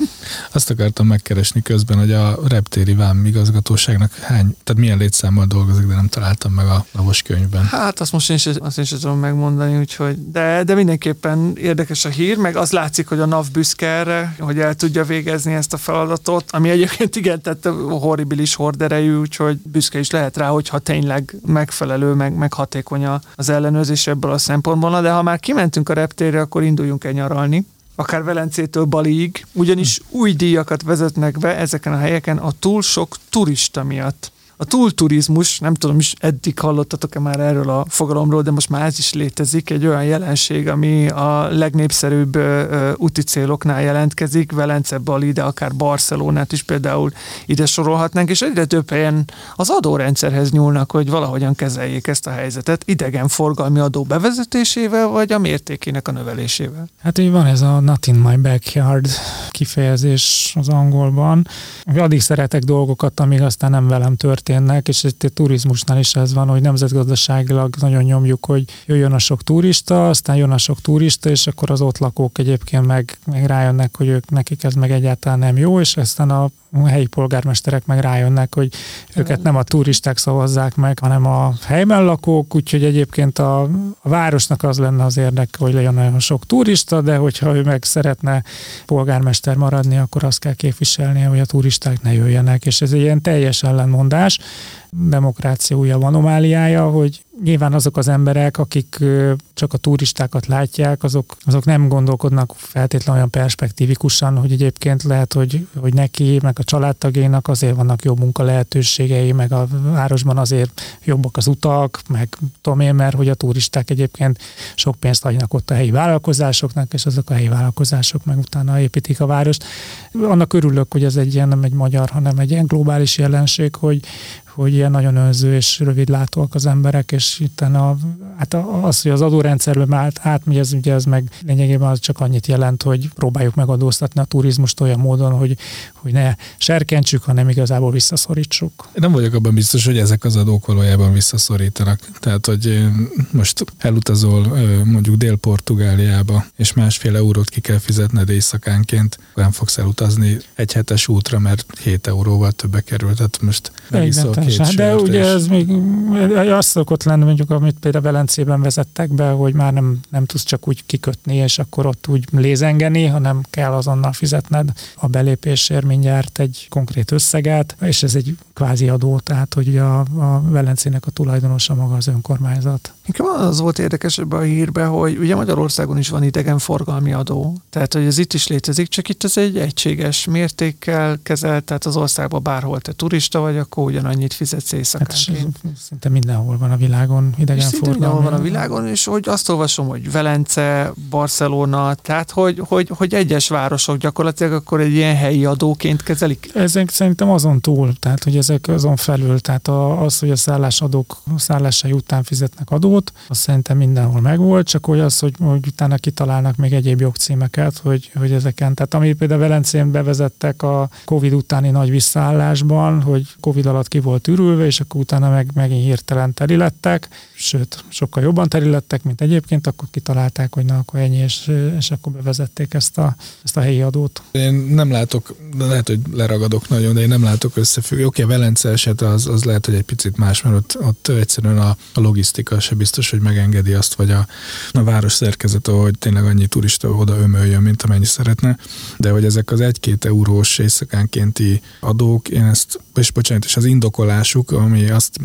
S5: Azt akartam megkeresni közben, hogy a reptéri vám igazgatóságnak hány, tehát milyen létszámmal dolgozik, de nem találtam meg a lavos könyvben.
S3: Hát azt most én sem, azt én sem tudom megmondani, úgyhogy, de, de mindenképpen érdekes a hír, meg az látszik, hogy a NAV büszke erre, hogy el tudja végezni ezt a feladatot, ami egyébként igen, tehát horribilis horderejű, úgyhogy büszke is lehet rá, hogyha tényleg megfelelő, meg, meg hatékony az ellenőrzés ebből a szempontból. De ha már kimentünk a reptérre, akkor induljunk el nyaralni akár Velencétől Baliig, ugyanis új díjakat vezetnek be ezeken a helyeken a túl sok turista miatt. A túlturizmus, nem tudom is eddig hallottatok-e már erről a fogalomról, de most már ez is létezik, egy olyan jelenség, ami a legnépszerűbb ö, úti céloknál jelentkezik, Velence, Bali, de akár Barcelonát is például ide sorolhatnánk, és egyre több helyen az adórendszerhez nyúlnak, hogy valahogyan kezeljék ezt a helyzetet, idegen forgalmi adó bevezetésével, vagy a mértékének a növelésével.
S4: Hát így van ez a not in my backyard kifejezés az angolban. Addig szeretek dolgokat, amíg aztán nem velem tört történnek, és itt a turizmusnál is ez van, hogy nemzetgazdaságilag nagyon nyomjuk, hogy jöjjön a sok turista, aztán jön a sok turista, és akkor az ott lakók egyébként meg, meg rájönnek, hogy ők nekik ez meg egyáltalán nem jó, és aztán a helyi polgármesterek meg rájönnek, hogy őket nem a turisták szavazzák meg, hanem a helyben lakók, úgyhogy egyébként a, a városnak az lenne az érdeke, hogy legyen nagyon sok turista, de hogyha ő meg szeretne polgármester maradni, akkor azt kell képviselnie, hogy a turisták ne jöjjenek, és ez egy ilyen teljes ellenmondás, demokrácia újabb anomáliája, hogy nyilván azok az emberek, akik csak a turistákat látják, azok, azok nem gondolkodnak feltétlenül olyan perspektívikusan, hogy egyébként lehet, hogy, hogy neki, meg a családtagénak azért vannak jobb munka lehetőségei, meg a városban azért jobbak az utak, meg tudom én, mert hogy a turisták egyébként sok pénzt adjanak ott a helyi vállalkozásoknak, és azok a helyi vállalkozások meg utána építik a várost. Annak örülök, hogy ez egy ilyen nem egy magyar, hanem egy ilyen globális jelenség, hogy, hogy ilyen nagyon önző és rövidlátóak az emberek, és itt a, hát az, hogy az adórendszerben át, átmegy, ez ugye ez meg lényegében az csak annyit jelent, hogy próbáljuk megadóztatni a turizmust olyan módon, hogy, hogy ne serkentsük, hanem igazából visszaszorítsuk.
S5: Nem vagyok abban biztos, hogy ezek az adók valójában visszaszorítanak. Tehát, hogy most elutazol mondjuk Dél-Portugáliába, és másfél eurót ki kell fizetned éjszakánként, nem fogsz elutazni egy hetes útra, mert 7 euróval többe kerül. Tehát most
S4: két De ugye ez még azt szokott lenni, mondjuk, amit például Velencében vezettek be, hogy már nem, nem tudsz csak úgy kikötni, és akkor ott úgy lézengeni, hanem kell azonnal fizetned a belépésért mindjárt egy konkrét összeget, és ez egy kvázi adó, tehát hogy a, a Velencének a tulajdonosa maga az önkormányzat.
S3: Inkább az volt érdekes ebben a hírben, hogy ugye Magyarországon is van idegenforgalmi adó, tehát hogy ez itt is létezik, csak itt ez egy egységes mértékkel kezelt, tehát az országban bárhol te turista vagy, akkor ugyanannyit fizetsz éjszakánként. Hát
S4: szinte mindenhol van a világon idegenforgalmi.
S3: Mindenhol van a világon, és hogy azt olvasom, hogy Velence, Barcelona, tehát hogy, hogy, hogy egyes városok gyakorlatilag akkor egy ilyen helyi adóként kezelik?
S4: Ezek szerintem azon túl, tehát hogy ezek azon felül, tehát az, hogy a szállásadók szállásai után fizetnek adót, az szerintem mindenhol megvolt, csak hogy az, hogy, hogy utána kitalálnak még egyéb jogcímeket, hogy, hogy ezeken, tehát ami például Velencén bevezettek a Covid utáni nagy visszaállásban, hogy Covid alatt ki volt ürülve, és akkor utána meg megint hirtelen teli lettek, sőt, sokkal jobban teli lettek, mint egyébként, akkor kitalálták, hogy na, akkor ennyi, és, és akkor bevezették ezt a, ezt a helyi adót.
S5: Én nem látok, lehet, hogy leragadok nagyon, de én nem látok összefüggő. Oké, a Velence eset az, az lehet, hogy egy picit más, mert ott, ott egyszerűen a, a logisztika se biztos, hogy megengedi azt, vagy a, a város szerkezete, hogy tényleg annyi turista oda ömöljön, mint amennyi szeretne. De hogy ezek az egy-két eurós éjszakánkénti adók, én ezt, és bocsánat, és az indokolásuk, ami azt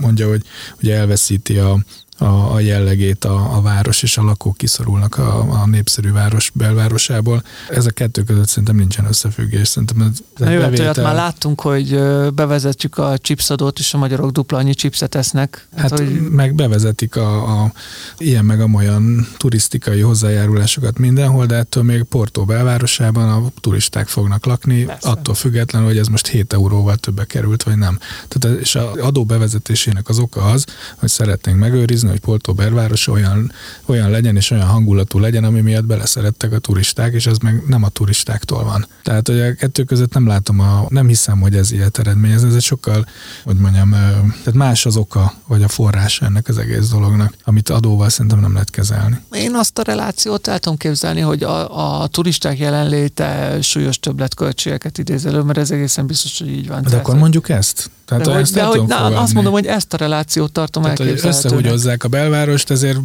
S5: mondja, hogy, hogy elveszíti a, a, a jellegét a, a város, és a lakók kiszorulnak a, a népszerű város belvárosából. Ez a kettő között szerintem nincsen összefüggés. Szerintem ez,
S3: ez Na jó, hát olyat már láttunk, hogy bevezetjük a chipsadót, és a magyarok dupla annyi chipset esznek.
S5: Hát, hát hogy... meg bevezetik a, a ilyen meg amolyan turisztikai hozzájárulásokat mindenhol, de ettől még Porto belvárosában a turisták fognak lakni, Persze. attól függetlenül, hogy ez most 7 euróval többe került, vagy nem. Tehát, és az adó bevezetésének az oka az, hogy szeretnénk megőrizni, hogy Porto belváros olyan, olyan legyen és olyan hangulatú legyen, ami miatt beleszerettek a turisták, és ez meg nem a turistáktól van. Tehát, hogy a kettő között nem látom, a, nem hiszem, hogy ez ilyet eredményez, ez egy sokkal, hogy mondjam, tehát más az oka, vagy a forrása ennek az egész dolognak, amit adóval szerintem nem lehet kezelni.
S3: Én azt a relációt el tudom képzelni, hogy a, a turisták jelenléte súlyos többletköltségeket idéz elő, mert ez egészen biztos, hogy így van.
S5: De akkor mondjuk ezt?
S3: Tehát de hogy, de hogy na, azt mondom, hogy ezt a relációt tartom Tehát,
S5: elképzelhetőnek. Hogy összehúgyozzák a belvárost, ezért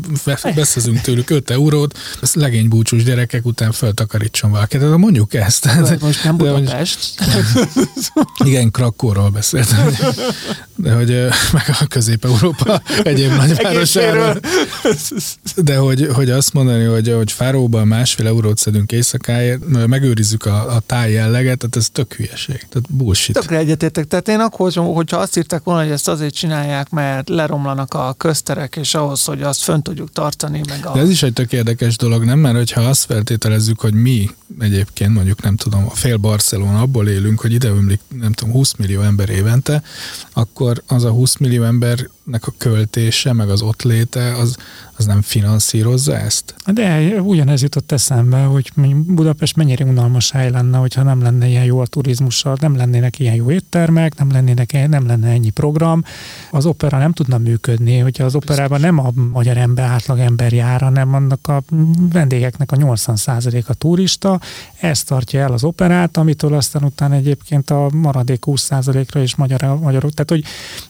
S5: beszezünk tőlük 5 eurót, ezt legény búcsús gyerekek után feltakarítson valaki. Tehát mondjuk ezt.
S3: De most nem Budapest. [laughs]
S5: Igen, Krakóról beszéltem. De hogy meg a Közép-Európa egyéb nagyvárosáról. De hogy, hogy azt mondani, hogy, hogy Fáróban másfél eurót szedünk éjszakáért, megőrizzük a, a táj jelleget, tehát ez tök hülyeség. Tehát bullshit.
S3: Tökre egyetértek. Tehát én akkor, hogyha azt írták volna, hogy ezt azért csinálják, mert leromlanak a közterek, és ahhoz, hogy azt fönn tudjuk tartani. Meg a...
S5: De ez is egy tök érdekes dolog, nem? Mert hogyha azt feltételezzük, hogy mi egyébként mondjuk nem tudom, a fél Barcelona abból élünk, hogy ide ömlik nem tudom, 20 millió ember évente, akkor az a 20 millió embernek a költése, meg az ott léte, az, az nem finanszírozza ezt?
S4: De ugyanez jutott eszembe, hogy Budapest mennyire unalmas hely lenne, hogyha nem lenne ilyen jó a turizmussal, nem lennének ilyen jó éttermek, nem, lennének, nem lenne ennyi program. Az opera nem tudna működni, hogyha az operában nem a magyar ember, átlag ember jár, hanem annak a vendégeknek a 80% a turista, ez tartja el az operát, amitől aztán utána egyébként a maradék 20%-ra is magyar, magyarok. Tehát, hogy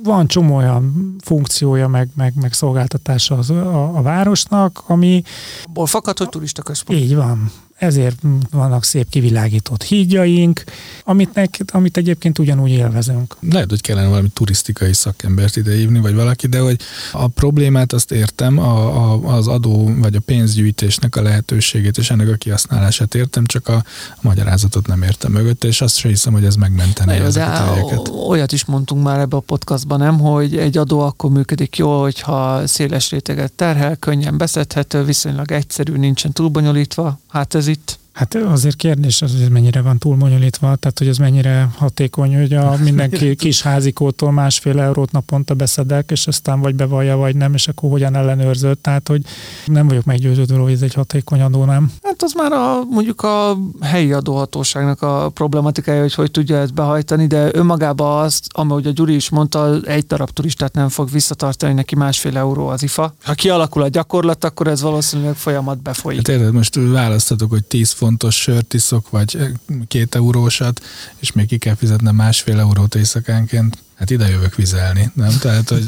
S4: van csomó olyan funkciója, meg, meg, meg szolgáltatása az, a, a városnak, ami...
S3: Ból fakad, hogy turista központ.
S4: Így van ezért vannak szép kivilágított hídjaink, amit, nek, amit egyébként ugyanúgy élvezünk.
S5: Lehet, hogy kellene valami turisztikai szakembert idehívni, vagy valaki, de hogy a problémát azt értem, a, a, az adó vagy a pénzgyűjtésnek a lehetőségét és ennek a kihasználását értem, csak a, a magyarázatot nem értem mögött, és azt sem hiszem, hogy ez megmenteni ezeket a helyeket.
S3: Olyat is mondtunk már ebbe a podcastban, nem, hogy egy adó akkor működik jól, hogyha széles réteget terhel, könnyen beszedhető, viszonylag egyszerű, nincsen túlbonyolítva. Hát ez itt
S4: Hát azért kérdés az, hogy ez mennyire van túl bonyolítva, tehát hogy ez mennyire hatékony, hogy a [laughs] mindenki kis házikótól másfél eurót naponta beszedek, és aztán vagy bevallja, vagy nem, és akkor hogyan ellenőrzött. Tehát, hogy nem vagyok meggyőződő, hogy ez egy hatékony adó, nem?
S3: Hát az már a, mondjuk a helyi adóhatóságnak a problematikája, hogy hogy tudja ezt behajtani, de önmagában azt, ahogy a Gyuri is mondta, egy darab turistát nem fog visszatartani, neki másfél euró az IFA. Ha kialakul a gyakorlat, akkor ez valószínűleg folyamat befolyik.
S5: Hát érted, most választatok, hogy 10 fontos sört iszok, vagy két eurósat, és még ki kell fizetnem másfél eurót éjszakánként hát ide jövök vizelni, nem? Tehát, hogy...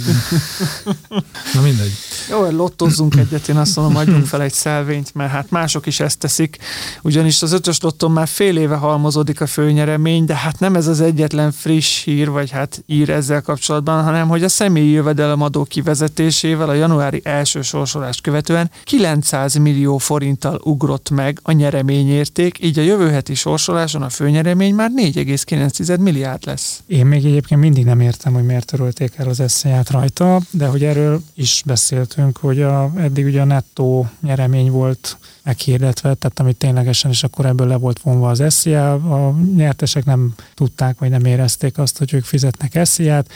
S5: Na mindegy.
S3: Jó, hogy lottozzunk egyet, én azt mondom, adjunk fel egy szelvényt, mert hát mások is ezt teszik, ugyanis az ötös lotton már fél éve halmozódik a főnyeremény, de hát nem ez az egyetlen friss hír, vagy hát ír ezzel kapcsolatban, hanem hogy a személyi jövedelemadó kivezetésével a januári első sorsolást követően 900 millió forinttal ugrott meg a nyereményérték, így a jövő heti sorsoláson a főnyeremény már 4,9 milliárd lesz.
S4: Én még egyébként mindig nem értem, hogy miért törölték el az eszélyát rajta, de hogy erről is beszéltünk, hogy a, eddig ugye a nettó nyeremény volt meghirdetve, tehát amit ténylegesen, és akkor ebből le volt vonva az eszia, a nyertesek nem tudták, vagy nem érezték azt, hogy ők fizetnek esziát.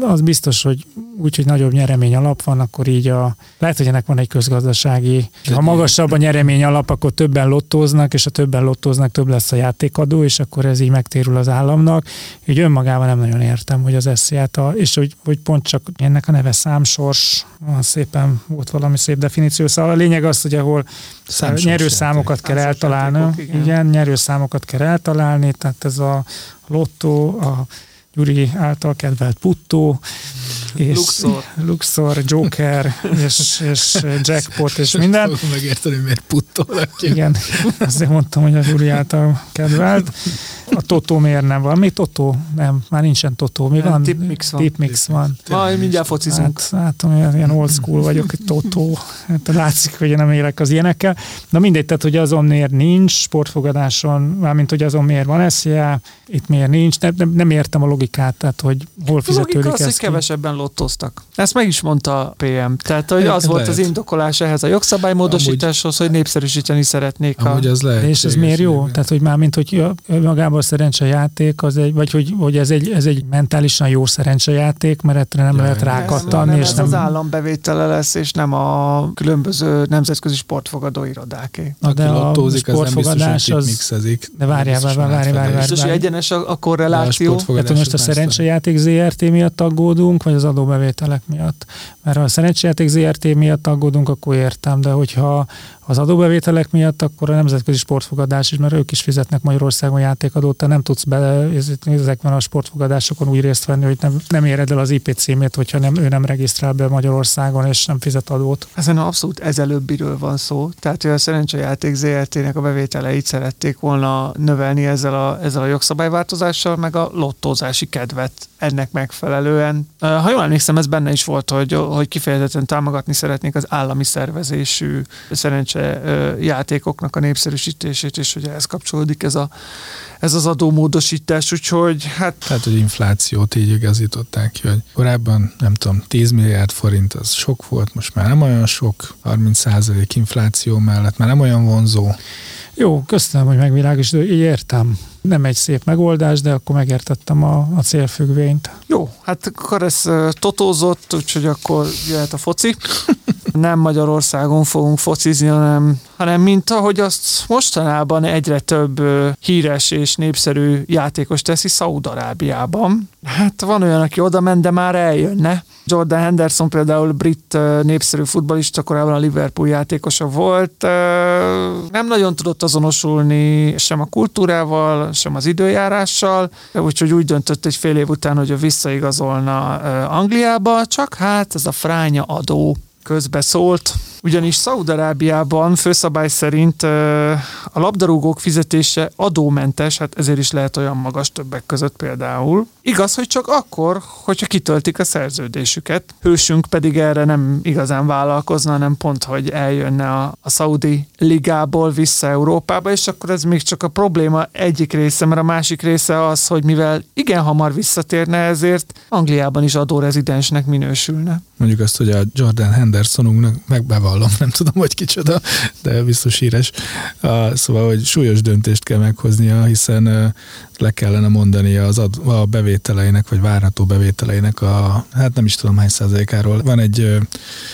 S4: Az biztos, hogy úgy, hogy nagyobb nyeremény alap van, akkor így a, lehet, hogy ennek van egy közgazdasági, ha magasabb a nyeremény alap, akkor többen lottóznak, és a többen lottóznak, több lesz a játékadó, és akkor ez így megtérül az államnak. Így önmagában nem nagyon értem, hogy az esziát, a, és hogy, hogy pont csak ennek a neve számsors, van szépen volt valami szép definíció. Szóval a lényeg az, hogy ahol Számsos nyerőszámokat kell eltalálni. Igen. igen, nyerőszámokat kell eltalálni, tehát ez a lottó, a Gyuri által kedvelt puttó, és
S3: Luxor.
S4: Luxor, Joker, [laughs] és, és Jackpot, és minden.
S5: Fogom megérteni, miért puttol.
S4: Igen, azért mondtam, hogy a Gyuri által kedvelt. A Totó miért nem van? Mi Totó? Nem, már nincsen Totó. Mi
S3: Nem,
S4: van?
S3: Tipmix van.
S4: Tipmix van.
S3: Majd mindjárt focizunk.
S4: Hát, látom, ilyen, ilyen old school vagyok, hogy Totó. Hát látszik, hogy én nem élek az ilyenekkel. Na mindegy, tehát, hogy azon miért nincs sportfogadáson, mármint, hogy azon miért van SZIA, itt miért nincs, nem, nem, nem értem a logikát, tehát, hogy hol
S3: A logika
S4: fizetődik
S3: az, hogy
S4: ki.
S3: kevesebben lottoztak. Ezt meg is mondta a PM. Tehát, hogy az volt
S5: lehet.
S3: az indokolás ehhez a jogszabálymódosításhoz, hogy népszerűsíteni szeretnék a...
S5: Amúgy az lehet.
S4: És ez miért jó? Tehát, hogy már mint hogy magában a szerencsejáték, az egy, vagy hogy, hogy ez, egy, ez egy mentálisan jó szerencsejáték, mert ettől nem
S5: Ja,
S4: lehet
S5: nem,
S4: rákattani,
S3: nem,
S4: és
S3: ez
S4: nem...
S3: az állam bevétele lesz, és nem a különböző nemzetközi sportfogadó irodáké.
S4: Na, de a
S5: lottózik, az nem biztos,
S4: sportfogadás az... De várjál, várjál, várjál, várjál,
S3: Biztos, hogy egyenes a, a korreláció.
S5: sportfogadás
S4: Tehát, hogy most a
S5: az
S4: szerencsejáték ZRT miatt aggódunk, vagy az adóbevételek miatt? Mert ha a szerencsejáték ZRT miatt aggódunk, akkor értem, de hogyha az adóbevételek miatt, akkor a nemzetközi sportfogadás is, mert ők is fizetnek Magyarországon játékadót, te nem tudsz be ezekben a sportfogadásokon úgy részt venni, hogy nem, nem éred el az IP címét, hogyha nem, ő nem regisztrál be Magyarországon, és nem fizet adót.
S3: Ezen abszolút ezelőbbiről van szó. Tehát, hogy a szerencsejáték ZRT-nek a bevételeit szerették volna növelni ezzel a, ezzel a jogszabályváltozással, meg a lottózási kedvet ennek megfelelően. Ha jól emlékszem, ez benne is volt, hogy, hogy kifejezetten támogatni szeretnék az állami szervezésű szerencse játékoknak a népszerűsítését, és hogy ehhez kapcsolódik ez, a, ez az adómódosítás, úgyhogy hát
S5: Tehát, hogy inflációt így igazították ki, hogy korábban, nem tudom, 10 milliárd forint az sok volt, most már nem olyan sok, 30% infláció mellett már nem olyan vonzó.
S4: Jó, köszönöm, hogy megvilágosítod, így értem. Nem egy szép megoldás, de akkor megértettem a, a célfüggvényt.
S3: Jó, hát akkor ez totózott, úgyhogy akkor jöhet a foci. [laughs] Nem Magyarországon fogunk focizni, hanem, hanem mint ahogy azt mostanában egyre több híres és népszerű játékos teszi Szaúd-Arábiában. Hát van olyan, aki oda ment, de már eljönne. Jordan Henderson például brit népszerű futballista, korábban a Liverpool játékosa volt. Nem nagyon tudott azonosulni sem a kultúrával, sem az időjárással, úgyhogy úgy döntött egy fél év után, hogy ő visszaigazolna Angliába, csak hát ez a fránya adó közbe szólt. Ugyanis Szaudarábiában főszabály szerint a labdarúgók fizetése adómentes, hát ezért is lehet olyan magas többek között például. Igaz, hogy csak akkor, hogyha kitöltik a szerződésüket. Hősünk pedig erre nem igazán vállalkozna, hanem pont, hogy eljönne a, a Saudi ligából vissza Európába, és akkor ez még csak a probléma egyik része, mert a másik része az, hogy mivel igen hamar visszatérne, ezért Angliában is adórezidensnek minősülne.
S5: Mondjuk azt, hogy a Jordan Hendersonunknak megbevallom, nem tudom, hogy kicsoda, de biztos híres. Szóval, hogy súlyos döntést kell meghoznia, hiszen le kellene mondani az ad, a bevételeinek, vagy várható bevételeinek a, hát nem is tudom hány százalékáról. Van egy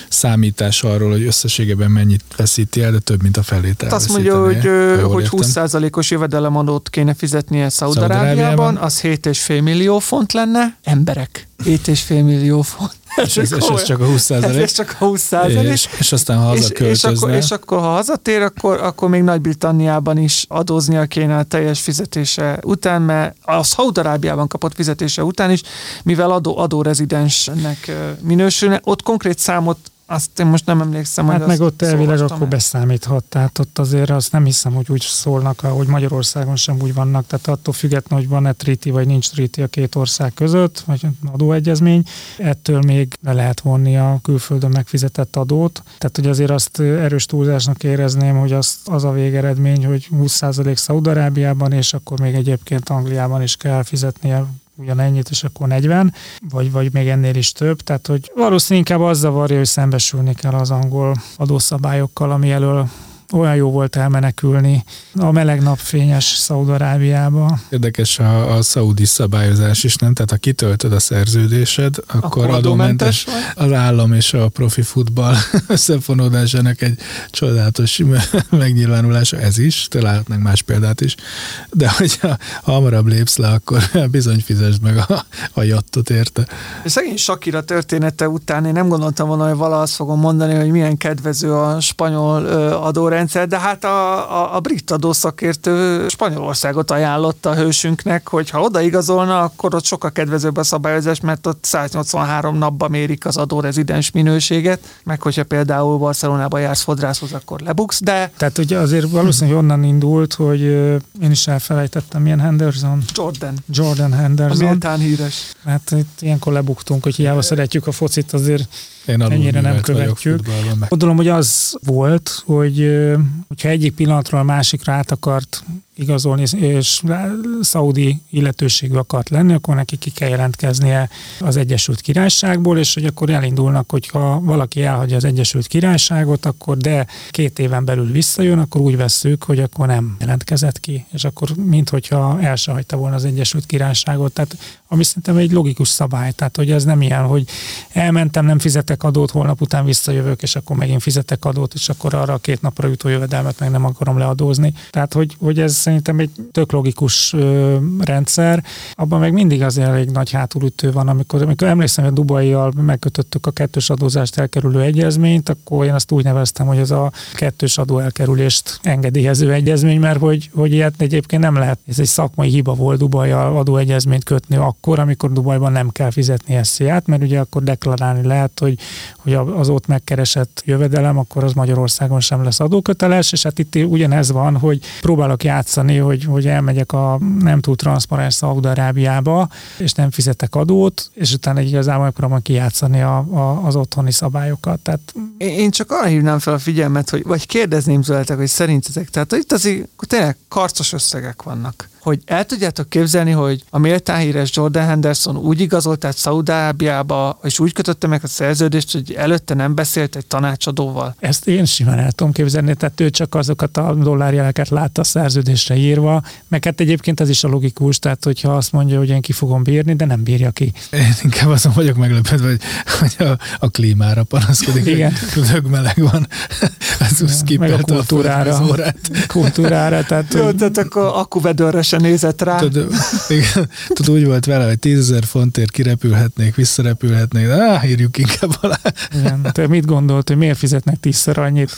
S5: számítás arról, hogy összességében mennyit veszíti el, de több, mint a felétel.
S3: Hát azt mondja, hogy, hogy 20%-os jövedelemadót kéne fizetnie Szaudarábiában. az 7,5 millió font lenne. Emberek, 7,5 millió font.
S5: És ez, és ez csak a 20
S3: Ez,
S5: százalék.
S3: ez csak a 20 százalék.
S5: És, és aztán ha
S3: és, és,
S5: hazaköltözne.
S3: akkor, és akkor, ha hazatér, akkor, akkor még Nagy-Britanniában is adóznia kéne a teljes fizetése után, mert a Szaudarábiában kapott fizetése után is, mivel adó, adórezidensnek minősülne, ott konkrét számot azt én most nem emlékszem,
S4: Hát
S3: hogy
S4: meg ott elvileg akkor beszámíthat, tehát ott azért azt nem hiszem, hogy úgy szólnak, ahogy Magyarországon sem úgy vannak, tehát attól függetlenül, hogy van-e triti vagy nincs triti a két ország között, vagy adóegyezmény, ettől még le lehet vonni a külföldön megfizetett adót. Tehát, hogy azért azt erős túlzásnak érezném, hogy az, az a végeredmény, hogy 20% Szaudarábiában, és akkor még egyébként Angliában is kell fizetnie ugyanennyit, és akkor 40, vagy, vagy még ennél is több. Tehát, hogy valószínűleg inkább az zavarja, hogy szembesülni kell az angol adószabályokkal, ami elől olyan jó volt elmenekülni a meleg napfényes Szaudarábiába.
S5: Érdekes a, a szaudi szabályozás is, nem? Tehát ha kitöltöd a szerződésed, akkor,
S3: Akkor
S5: adómentes az állam és a profi futball [laughs] összefonódásának egy csodálatos [laughs] megnyilvánulása ez is, találhatnánk más példát is, de hogyha hamarabb lépsz le, akkor [laughs] bizony fizesd meg a, a jattot érte.
S3: Szegény Sakira története után én nem gondoltam volna, hogy vala azt fogom mondani, hogy milyen kedvező a spanyol adórendszer, rendszer, de hát a, a, a brit adószakértő Spanyolországot ajánlotta a hősünknek, hogy ha odaigazolna, akkor ott sokkal kedvezőbb a szabályozás, mert ott 183 napban mérik az adórezidens minőséget, meg hogyha például Barcelonába jársz fodrászhoz, akkor lebuksz, de...
S4: Tehát ugye azért valószínűleg onnan indult, hogy én is elfelejtettem, milyen Henderson?
S3: Jordan.
S4: Jordan Henderson.
S3: A méltán híres.
S4: Hát itt ilyenkor lebuktunk, hogy hiába szeretjük a focit, azért
S5: én
S4: ennyire nem követjük. Gondolom, hogy az volt, hogy hogyha egyik pillanatról a másikra át akart igazolni, és szaudi illetőségű akart lenni, akkor neki ki kell jelentkeznie az Egyesült Királyságból, és hogy akkor elindulnak, hogyha valaki elhagyja az Egyesült Királyságot, akkor de két éven belül visszajön, akkor úgy vesszük, hogy akkor nem jelentkezett ki, és akkor minthogyha el se hagyta volna az Egyesült Királyságot. Tehát ami szerintem egy logikus szabály, tehát hogy ez nem ilyen, hogy elmentem, nem fizetek adót, holnap után visszajövök, és akkor megint fizetek adót, és akkor arra a két napra jutó jövedelmet meg nem akarom leadózni. Tehát, hogy, hogy ez szerintem egy tök logikus ö, rendszer. Abban meg mindig azért elég nagy hátulütő van, amikor, amikor emlékszem, hogy Dubaival megkötöttük a kettős adózást elkerülő egyezményt, akkor én azt úgy neveztem, hogy ez a kettős adó elkerülést engedélyező egyezmény, mert hogy, hogy ilyet egyébként nem lehet. Ez egy szakmai hiba volt Dubaival adóegyezményt kötni akkor, amikor Dubajban nem kell fizetni SZIA-t, mert ugye akkor deklarálni lehet, hogy, hogy az ott megkeresett jövedelem, akkor az Magyarországon sem lesz adóköteles, és hát itt ugyanez van, hogy próbálok játszani, hogy, hogy elmegyek a nem túl transzparens Szaudarábiába, és nem fizetek adót, és utána igazából megpróbálom kijátszani a, a, az otthoni szabályokat. Tehát...
S3: Én csak arra hívnám fel a figyelmet, hogy, vagy kérdezném tőletek, hogy szerintetek, tehát itt azért tényleg karcos összegek vannak hogy el tudjátok képzelni, hogy a méltán híres Jordan Henderson úgy igazolt át Szaudábiába, és úgy kötötte meg a szerződést, hogy előtte nem beszélt egy tanácsadóval.
S4: Ezt én simán el tudom képzelni, tehát ő csak azokat a dollárjeleket látta a szerződésre írva, meg hát egyébként ez is a logikus, tehát hogyha azt mondja, hogy én ki fogom bírni, de nem bírja ki.
S5: Én inkább azon vagyok meglepődve, hogy, hogy a, a klímára panaszkodik, Igen. hogy meleg van.
S4: Ez meg a kultúrára. A kultúrára.
S3: Tehát, Jó, tehát akkor akkuvedőre se nézett rá.
S5: Tud, igen, tud, úgy volt vele, hogy tízezer fontért kirepülhetnék, visszarepülhetnék, de áh, írjuk inkább alá.
S4: Igen, te mit gondolt, hogy miért fizetnek tízszer annyit?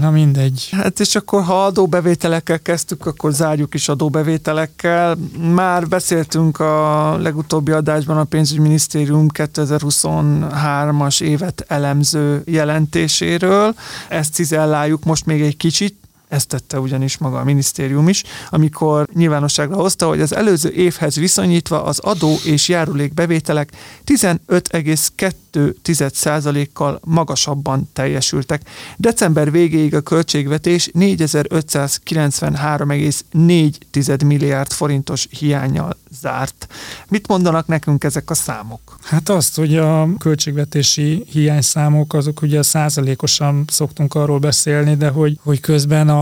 S4: Na mindegy.
S3: Hát és akkor, ha adóbevételekkel kezdtük, akkor zárjuk is adóbevételekkel. Már beszéltünk a legutóbbi adásban a pénzügyminisztérium 2023-as évet elemző jelentéséről. Ezt cizelláljuk most még egy kicsit, ezt tette ugyanis maga a minisztérium is, amikor nyilvánosságra hozta, hogy az előző évhez viszonyítva az adó és járulék bevételek 15,2%-kal magasabban teljesültek. December végéig a költségvetés 4593,4 milliárd forintos hiányjal zárt. Mit mondanak nekünk ezek a számok?
S4: Hát azt, hogy a költségvetési hiányszámok, azok ugye százalékosan szoktunk arról beszélni, de hogy, hogy közben a,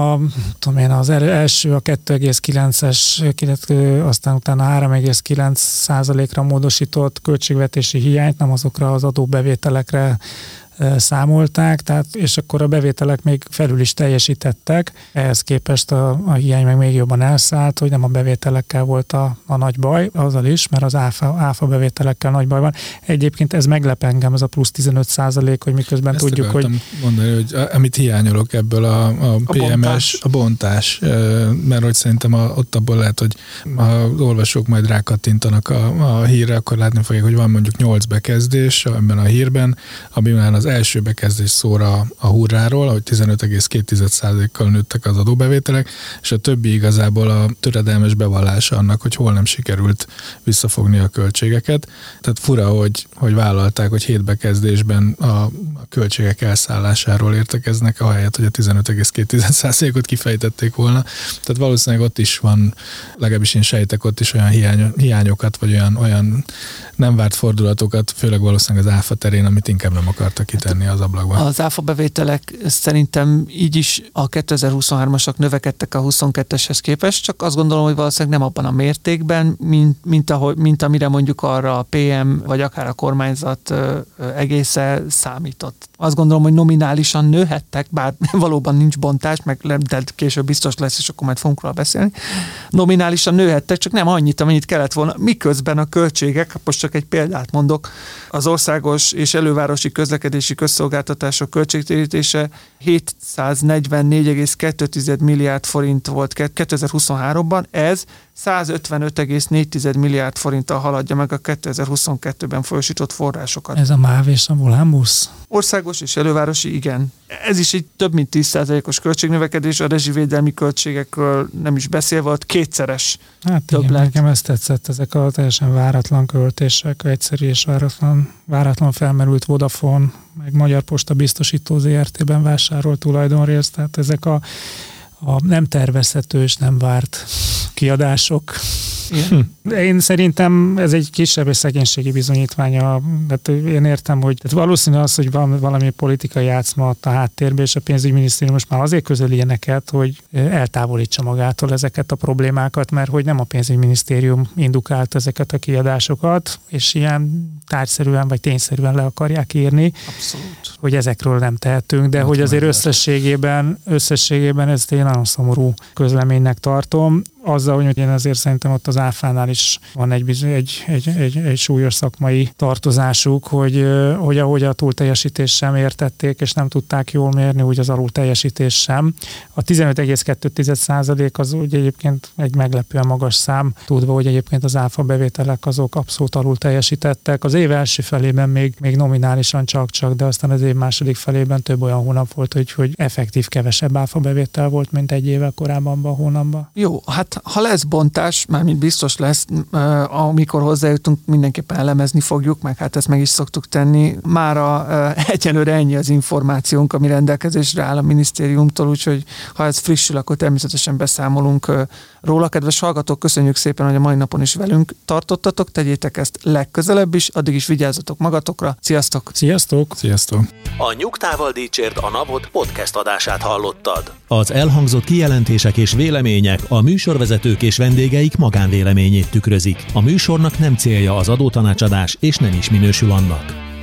S4: tudom én, az első a 2,9-es, aztán utána 3,9 százalékra módosított költségvetési hiányt, nem azokra az adóbevételekre számolták, tehát, és akkor a bevételek még felül is teljesítettek, ehhez képest a, a hiány meg még jobban elszállt, hogy nem a bevételekkel volt a, a nagy baj, azzal is, mert az áfa, áfa bevételekkel nagy baj van. Egyébként ez meglep engem, ez a plusz 15 százalék, hogy miközben Ezt tudjuk, hogy...
S5: mondani, hogy amit hiányolok ebből a, a, a PMS, bontás. a bontás, mert hogy szerintem a, ott abból lehet, hogy ha olvasók majd rákattintanak a, a hírre, akkor látni fogják, hogy van mondjuk 8 bekezdés ebben a hírben, amiben az első bekezdés szóra a hurráról, hogy 15,2%-kal nőttek az adóbevételek, és a többi igazából a töredelmes bevallása annak, hogy hol nem sikerült visszafogni a költségeket. Tehát fura, hogy, hogy vállalták, hogy hét bekezdésben a, a költségek elszállásáról értekeznek, ahelyett, hogy a 15,2%-ot kifejtették volna. Tehát valószínűleg ott is van, legalábbis én sejtek ott is olyan hiány, hiányokat, vagy olyan, olyan nem várt fordulatokat, főleg valószínűleg az áfa terén, amit inkább nem akartak kitenni az ablakban.
S3: Az áfa bevételek szerintem így is a 2023-asak növekedtek a 22-eshez képest, csak azt gondolom, hogy valószínűleg nem abban a mértékben, mint, mint, ahogy, mint amire mondjuk arra a PM, vagy akár a kormányzat egésze számított. Azt gondolom, hogy nominálisan nőhettek, bár [laughs] valóban nincs bontás, meg de később biztos lesz, és akkor majd fogunk róla beszélni. Nominálisan nőhettek, csak nem annyit, amennyit kellett volna, miközben a költségek, most csak egy példát mondok, az országos és elővárosi közlekedés közlekedési közszolgáltatások költségtérítése 744,2 milliárd forint volt 2023-ban, ez 155,4 milliárd forinttal haladja meg a 2022-ben folyosított forrásokat.
S4: Ez a MÁV és a Volánbusz?
S3: Országos és elővárosi, igen. Ez is egy több mint 10%-os költségnövekedés, a rezsivédelmi költségekről nem is beszélve, ott kétszeres
S4: Hát igen, nekem ezt tetszett, ezek a teljesen váratlan költések, egyszerű és váratlan, váratlan felmerült Vodafone, meg Magyar Posta biztosító ZRT-ben vásárolt tulajdonrészt, tehát ezek a, a nem tervezhető és nem várt kiadások igen. Én szerintem ez egy kisebb és szegénységi bizonyítványa. Hát én értem, hogy tehát valószínű az, hogy valami, valami politikai játszma a háttérbe, és a pénzügyminisztérium most már azért közöl ilyeneket, hogy eltávolítsa magától ezeket a problémákat, mert hogy nem a pénzügyminisztérium indukált ezeket a kiadásokat, és ilyen tárgyszerűen vagy tényszerűen le akarják írni,
S3: Abszolút.
S4: hogy ezekről nem tehetünk, de hát hogy azért összességében, összességében ezt egy nagyon szomorú közleménynek tartom azzal, hogy én azért szerintem ott az áfánál is van egy, egy, egy, egy, egy súlyos szakmai tartozásuk, hogy, hogy ahogy a túlteljesítés sem értették, és nem tudták jól mérni, úgy az alul teljesítés sem. A 15,2% az úgy egyébként egy meglepően magas szám, tudva, hogy egyébként az áfa bevételek azok abszolút alul teljesítettek. Az év első felében még, még nominálisan csak-csak, de aztán az év második felében több olyan hónap volt, hogy, hogy effektív kevesebb áfa bevétel volt, mint egy évvel korábban a hónapban.
S3: Jó, hát ha lesz bontás, mármint biztos lesz, amikor hozzájutunk, mindenképpen elemezni fogjuk, meg hát ezt meg is szoktuk tenni. Mára [laughs] egyelőre ennyi az információnk, ami rendelkezésre áll a minisztériumtól, úgyhogy ha ez frissül, akkor természetesen beszámolunk róla. Kedves hallgatók, köszönjük szépen, hogy a mai napon is velünk tartottatok, tegyétek ezt legközelebb is, addig is vigyázzatok magatokra. Sziasztok!
S4: Sziasztok!
S5: Sziasztok!
S1: A Nyugtával Dícsért a Napot podcast adását hallottad.
S2: Az elhangzott kijelentések és vélemények a műsorvezetők és vendégeik magánvéleményét tükrözik. A műsornak nem célja az adótanácsadás, és nem is minősül annak.